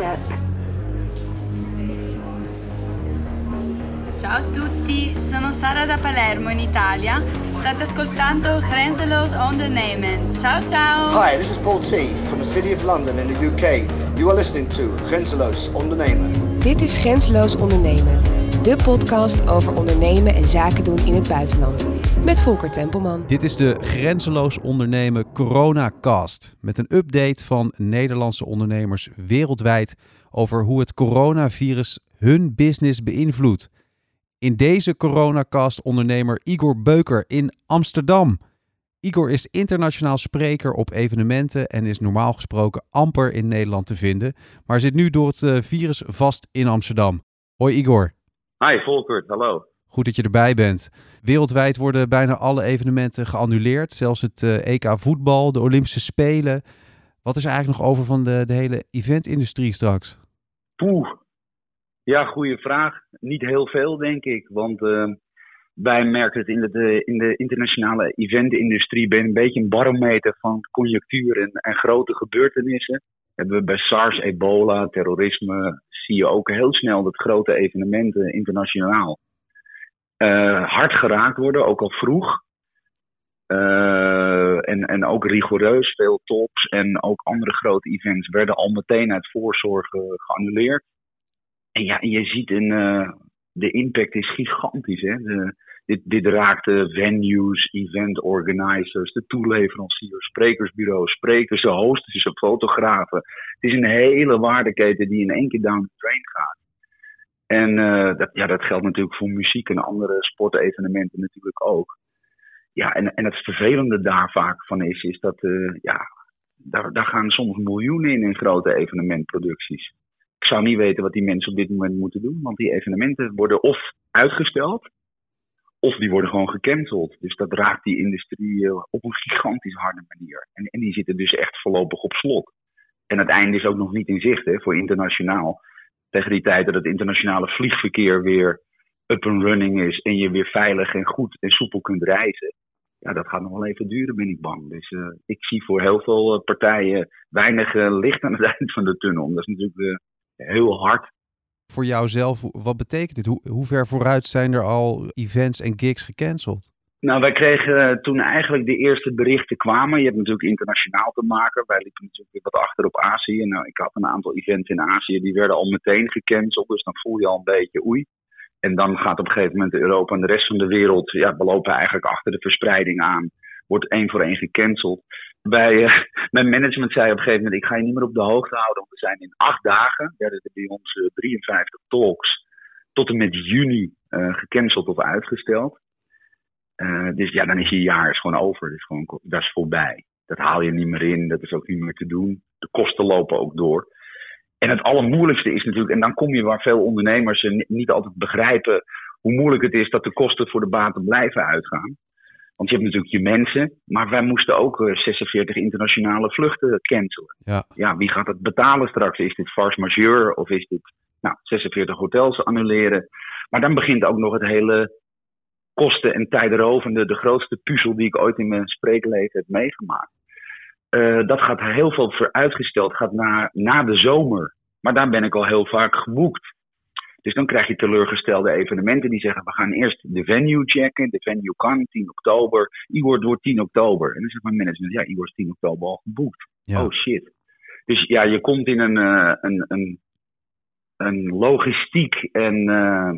step. Ciao a tutti, sono Sara da Palermo in Italia. State ascoltando Grenzeloos Ondernemen. Ciao ciao! Hi, this is Paul T from the City of London in the UK. You are listening to Grenzeloos Ondernemen. Dit is Grenzeloos Ondernemen, de podcast over ondernemen en zaken doen in het buitenland. Met Volker Tempelman. Dit is de Grenzeloos Ondernemen Coronacast. Met een update van Nederlandse ondernemers wereldwijd over hoe het coronavirus hun business beïnvloedt. In deze coronacast ondernemer Igor Beuker in Amsterdam. Igor is internationaal spreker op evenementen en is normaal gesproken amper in Nederland te vinden, maar zit nu door het eh, virus vast in Amsterdam. Hoi Igor. Hi Volkert, hallo. Goed dat je erbij bent. Wereldwijd worden bijna alle evenementen geannuleerd, zelfs het eh, EK voetbal, de Olympische Spelen. Wat is er eigenlijk nog over van de, de hele eventindustrie straks? Poeh, ja, goede vraag. Niet heel veel, denk ik. Want uh, wij merken het in de, in de internationale eventindustrie. Ben een beetje een barometer van conjunctuur en, en grote gebeurtenissen. Hebben we bij SARS, ebola, terrorisme. Zie je ook heel snel dat grote evenementen internationaal hard geraakt worden, ook al vroeg. Uh, en, en ook rigoureus, veel tops en ook andere grote events werden al meteen uit voorzorg geannuleerd. En ja, je ziet in, uh, de impact is gigantisch. Hè? Dit, dit raakt venues, event organizers, de toeleveranciers, sprekersbureaus, sprekers, de hosters, de fotografen. Het is een hele waardeketen die in één keer down the drain gaat. En uh, dat, ja, dat geldt natuurlijk voor muziek en andere sportevenementen natuurlijk ook. Ja, en, en het vervelende daar vaak van is, is dat uh, ja, daar, daar gaan soms miljoenen in in grote evenementproducties ik zou niet weten wat die mensen op dit moment moeten doen. Want die evenementen worden of uitgesteld, of die worden gewoon gecanceld. Dus dat raakt die industrie op een gigantisch harde manier. En, en die zitten dus echt voorlopig op slot. En het einde is ook nog niet in zicht hè, voor internationaal. Tegen die tijd dat het internationale vliegverkeer weer up and running is en je weer veilig en goed en soepel kunt reizen. Ja, dat gaat nog wel even duren, ben ik bang. Dus uh, ik zie voor heel veel partijen weinig uh, licht aan het eind van de tunnel. Dat is natuurlijk heel hard. Voor jouzelf, wat betekent dit? Hoe, hoe ver vooruit zijn er al events en gigs gecanceld? Nou, wij kregen toen eigenlijk de eerste berichten kwamen. Je hebt natuurlijk internationaal te maken. Wij liepen natuurlijk weer wat achter op Azië. Nou, ik had een aantal events in Azië, die werden al meteen gecanceld. Dus dan voel je al een beetje oei. En dan gaat op een gegeven moment Europa en de rest van de wereld, ja, we lopen eigenlijk achter de verspreiding aan. Wordt één voor één gecanceld bij uh, mijn management zei op een gegeven moment: Ik ga je niet meer op de hoogte houden. Want we zijn in acht dagen, werden er bij ons uh, 53 talks tot en met juni gecanceld of uitgesteld. Dus ja, dan is je jaar is gewoon over. Dat is, gewoon, dat is voorbij. Dat haal je niet meer in, dat is ook niet meer te doen. De kosten lopen ook door. En het allermoeilijkste is natuurlijk, en dan kom je waar veel ondernemers niet altijd begrijpen hoe moeilijk het is dat de kosten voor de baten blijven uitgaan. Want je hebt natuurlijk je mensen, maar wij moesten ook 46 eh, internationale vluchten cancelen. Ja. ja, wie gaat het betalen straks? Is dit force majeure of is dit nou, 46 hotels annuleren? Maar dan begint ook nog het hele kosten- en tijdrovende, de grootste puzzel die ik ooit in mijn spreekleven heb meegemaakt. Uh, dat gaat heel veel vooruitgesteld, gaat na, na de zomer. Maar daar ben ik al heel vaak geboekt. Dus dan krijg je teleurgestelde evenementen die zeggen: we gaan eerst de venue checken. De venue kan 10 oktober. Igor door 10 oktober. En dan zegt mijn management: ja, Igor is 10 oktober al geboekt. Ja. Oh shit. Dus ja, je komt in een, uh, een, een, een logistiek en uh,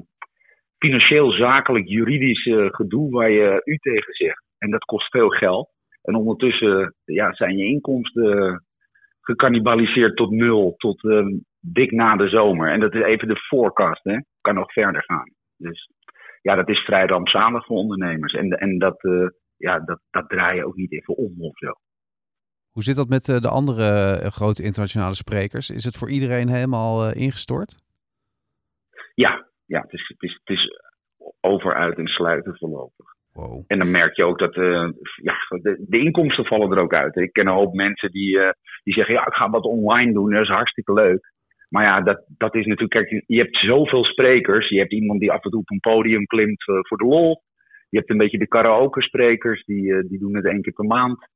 financieel, zakelijk, juridisch uh, gedoe waar je u tegen zegt. En dat kost veel geld. En ondertussen ja, zijn je inkomsten gecannibaliseerd tot nul, tot dik na de zomer. En dat is even de forecast, hè. Kan nog verder gaan. Dus ja, dat is vrij rampzalig voor ondernemers. En, en dat, uh, ja, dat, dat draai je ook niet even om of zo. Hoe zit dat met uh, de andere uh, grote internationale sprekers? Is het voor iedereen helemaal ingestort? Ja, ja het, is, het, is, het is over, uit en sluiten voorlopig. Wow. En dan merk je ook dat uh, ja, de, de, inkomsten vallen er ook uit. Ik ken een hoop mensen die, uh, die zeggen: Ja, ik ga wat online doen, dat is hartstikke leuk. Maar ja, dat, dat is natuurlijk, kijk, je hebt zoveel sprekers. Je hebt iemand die af en toe op een podium klimt uh, voor de lol. Je hebt een beetje de karaoke sprekers, die, die doen het één keer per maand.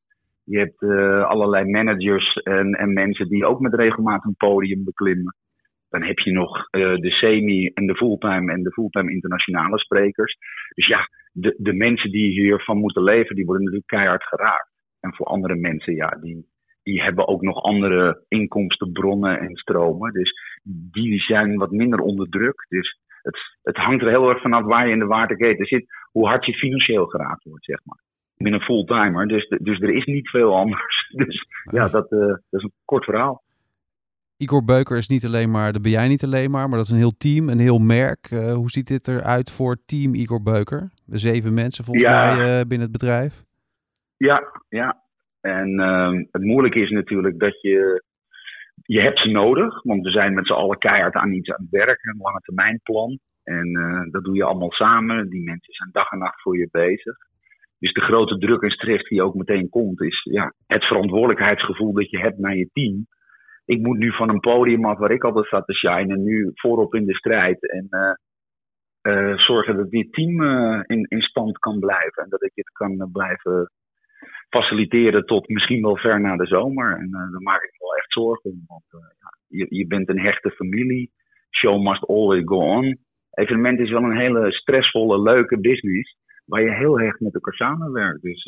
Je hebt allerlei managers en, en mensen die ook met regelmaat een podium beklimmen. Dan heb je nog uh, de semi- en de fulltime en de fulltime internationale sprekers. Dus ja, de, de mensen die hiervan moeten leven, die worden natuurlijk keihard geraakt. En voor andere mensen, ja, die, die hebben ook nog andere inkomstenbronnen en stromen. Dus die zijn wat minder onder druk. Dus het, het hangt er heel erg vanaf waar je in de waterketen zit, hoe hard je financieel geraakt wordt, zeg maar. Ik ben een fulltimer, dus, dus er is niet veel anders. Dus ja, dat, uh, dat is een kort verhaal. Igor Beuker is niet alleen maar, dat ben jij niet alleen maar, maar dat is een heel team, een heel merk. Uh, hoe ziet dit eruit voor team Igor Beuker? Zeven mensen volgens ja. mij uh, binnen het bedrijf. Ja, ja. En uh, het moeilijke is natuurlijk dat je, je hebt ze nodig, want we zijn met z'n allen keihard aan iets aan het werken, een lange termijnplan. En uh, dat doe je allemaal samen. Die mensen zijn dag en nacht voor je bezig. Dus de grote druk en stress die ook meteen komt, is ja, het verantwoordelijkheidsgevoel dat je hebt naar je team. Ik moet nu van een podium af waar ik altijd zat te shinen, nu voorop in de strijd. En uh, uh, zorgen dat dit team uh, in, in stand kan blijven. En dat ik het kan blijven faciliteren tot misschien wel ver na de zomer. En daar maak ik wel echt zorgen om. Want je, je bent een hechte familie. Show must always go on. Evenement is wel een hele stressvolle, leuke business waar je heel hecht met elkaar samenwerkt. Dus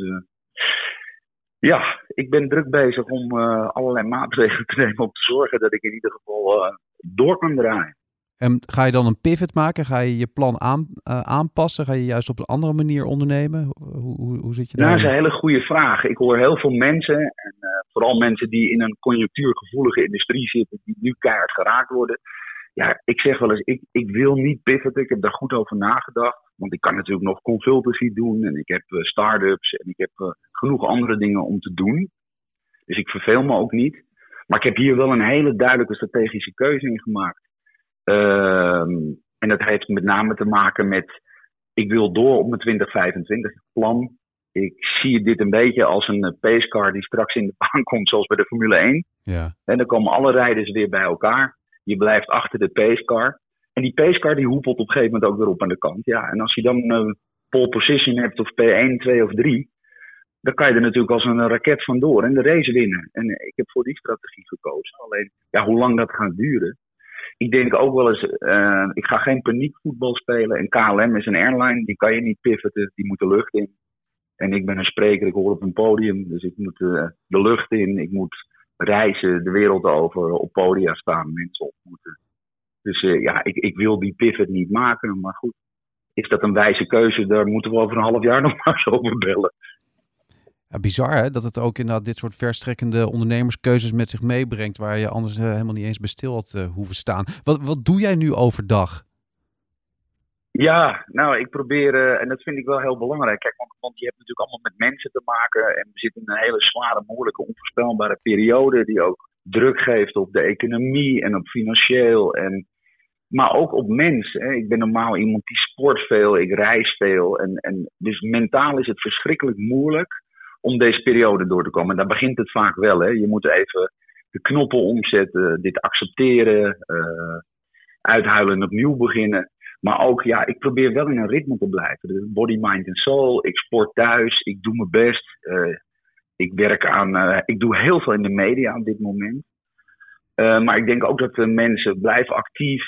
ja, ik ben druk bezig om uh, allerlei maatregelen te nemen om te zorgen dat ik in ieder geval uh, door kan draaien. En ga je dan een pivot maken? Ga je je plan aan, aanpassen? Ga je juist op een andere manier ondernemen? Hoe, hoe, hoe zit je daar? Nou, dat is een hele goede vraag. Ik hoor heel veel mensen, en vooral mensen die in een conjunctuurgevoelige industrie zitten, die nu keihard geraakt worden. Ja, ik zeg wel eens, ik, ik wil niet pivoten. Ik heb daar goed over nagedacht. Want ik kan natuurlijk nog consultancy doen en ik heb uh, start-ups en ik heb uh, genoeg andere dingen om te doen. Dus ik verveel me ook niet. Maar ik heb hier wel een hele duidelijke strategische keuze in gemaakt. Uh, en dat heeft met name te maken met, ik wil door op mijn 2025 plan. Ik zie dit een beetje als een pacecar die straks in de baan komt, zoals bij de Formule 1. Ja. En dan komen alle rijders weer bij elkaar. Je blijft achter de pacecar. En die pacecar die hoepelt op een gegeven moment ook weer op aan de kant. Ja, en als je dan een pole position hebt of P1, 2 of 3, dan kan je er natuurlijk als een raket vandoor en de race winnen. En ik heb voor die strategie gekozen. Alleen, ja, hoe lang dat gaat duren. Ik denk ook wel eens, uh, ik ga geen paniekvoetbal spelen. En KLM is een airline, die kan je niet pivoten, die moet de lucht in. En ik ben een spreker, ik hoor op een podium, dus ik moet de lucht in. Ik moet reizen de wereld over, op podia staan, mensen ontmoeten. Dus uh, ja, ik, ik wil die pivot niet maken. Maar goed, is dat een wijze keuze? Daar moeten we over een half jaar nog maar eens over bellen. Ja, bizar hè, dat het ook inderdaad dit soort verstrekkende ondernemerskeuzes met zich meebrengt, waar je anders uh, helemaal niet eens bij stil had uh, hoeven staan. Wat, wat doe jij nu overdag? Ja, nou, ik probeer, uh, en dat vind ik wel heel belangrijk. Kijk, want, je hebt natuurlijk allemaal met mensen te maken. En we zitten in een hele zware, moeilijke, onvoorspelbare periode. Die ook druk geeft op de economie en op financieel. En, maar ook op mens. Hè. Ik ben normaal iemand die sport veel, ik reis veel. En, en dus mentaal is het verschrikkelijk moeilijk om deze periode door te komen. En daar begint het vaak wel. Hè. Je moet even de knoppen omzetten, dit accepteren, uh, uithuilen en opnieuw beginnen. Maar ook, ja, ik probeer wel in een ritme te blijven. Dus body, mind en soul. Ik sport thuis. Ik doe mijn best. Uh, ik werk aan. Uh, ik doe heel veel in de media op dit moment. Uh, maar ik denk ook dat de mensen blijven actief.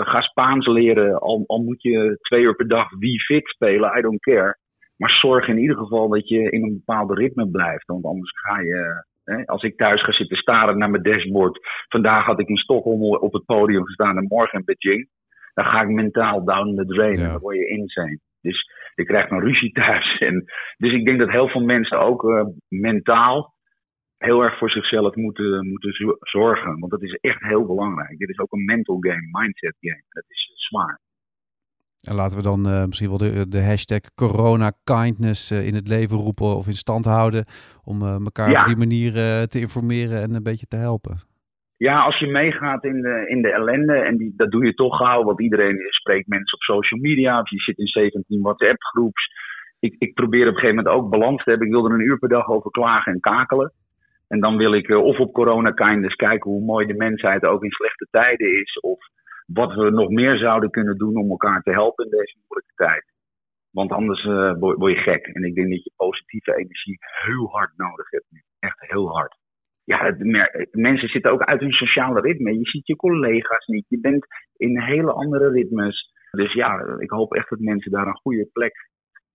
ga Spaans leren. Al, al moet je twee uur per dag wie fit spelen. I don't care. Maar zorg in ieder geval dat je in een bepaalde ritme blijft. Want anders ga je. Als ik thuis ga zitten staren naar mijn dashboard. Vandaag had ik in Stockholm op het podium gestaan en morgen in Beijing dan ga ik mentaal down the drain. Ja. En dan word je insane. Dus je krijgt een ruzie thuis. En, dus ik denk dat heel veel mensen ook uh, mentaal heel erg voor zichzelf moeten, moeten zorgen. Want dat is echt heel belangrijk. Dit is ook een mental game, mindset game. Dat is zwaar. En laten we dan uh, misschien wel de, de hashtag corona kindness uh, in het leven roepen of in stand houden. Om elkaar ja. op die manier te informeren en een beetje te helpen. Ja, als je meegaat in de, in de ellende, en die, dat doe je toch gauw, want iedereen spreekt mensen op social media, of je zit in 17 WhatsApp-groeps. Ik, ik probeer op een gegeven moment ook balans te hebben. Ik wil er een uur per dag over klagen en kakelen. En dan wil ik uh, of op corona kindness kijken hoe mooi de mensheid ook in slechte tijden is, of wat we nog meer zouden kunnen doen om elkaar te helpen in deze moeilijke tijd. Want anders uh, word je gek. En ik denk dat je positieve energie heel hard nodig hebt nu. echt heel hard. Ja, het mensen zitten ook uit hun sociale ritme. Je ziet je collega's niet. Je bent in hele andere ritmes. Dus ja, ik hoop echt dat mensen daar een goede plek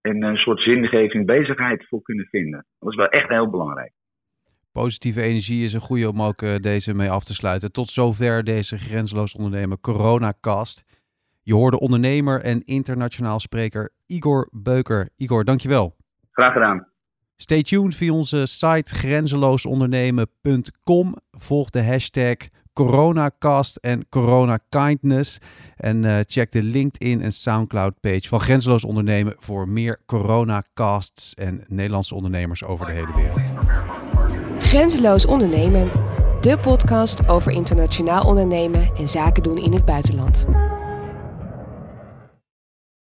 en een soort zingeving bezigheid voor kunnen vinden. Dat is wel echt heel belangrijk. Positieve energie is een goede om ook eh, deze mee af te sluiten. Tot zover deze grenzeloos ondernemen Coronacast. Je hoorde ondernemer en internationaal spreker Igor Beuker. Igor, dankjewel. Graag gedaan. Stay tuned via onze site grenzeloosondernemen.com. Volg de hashtag coronacast en coronakindness. En eh, check de LinkedIn en Soundcloud page van Grenzeloos Ondernemen voor meer coronacasts en Nederlandse ondernemers over de hele wereld. Grenzeloos ondernemen. De podcast over internationaal ondernemen en zaken doen in het buitenland.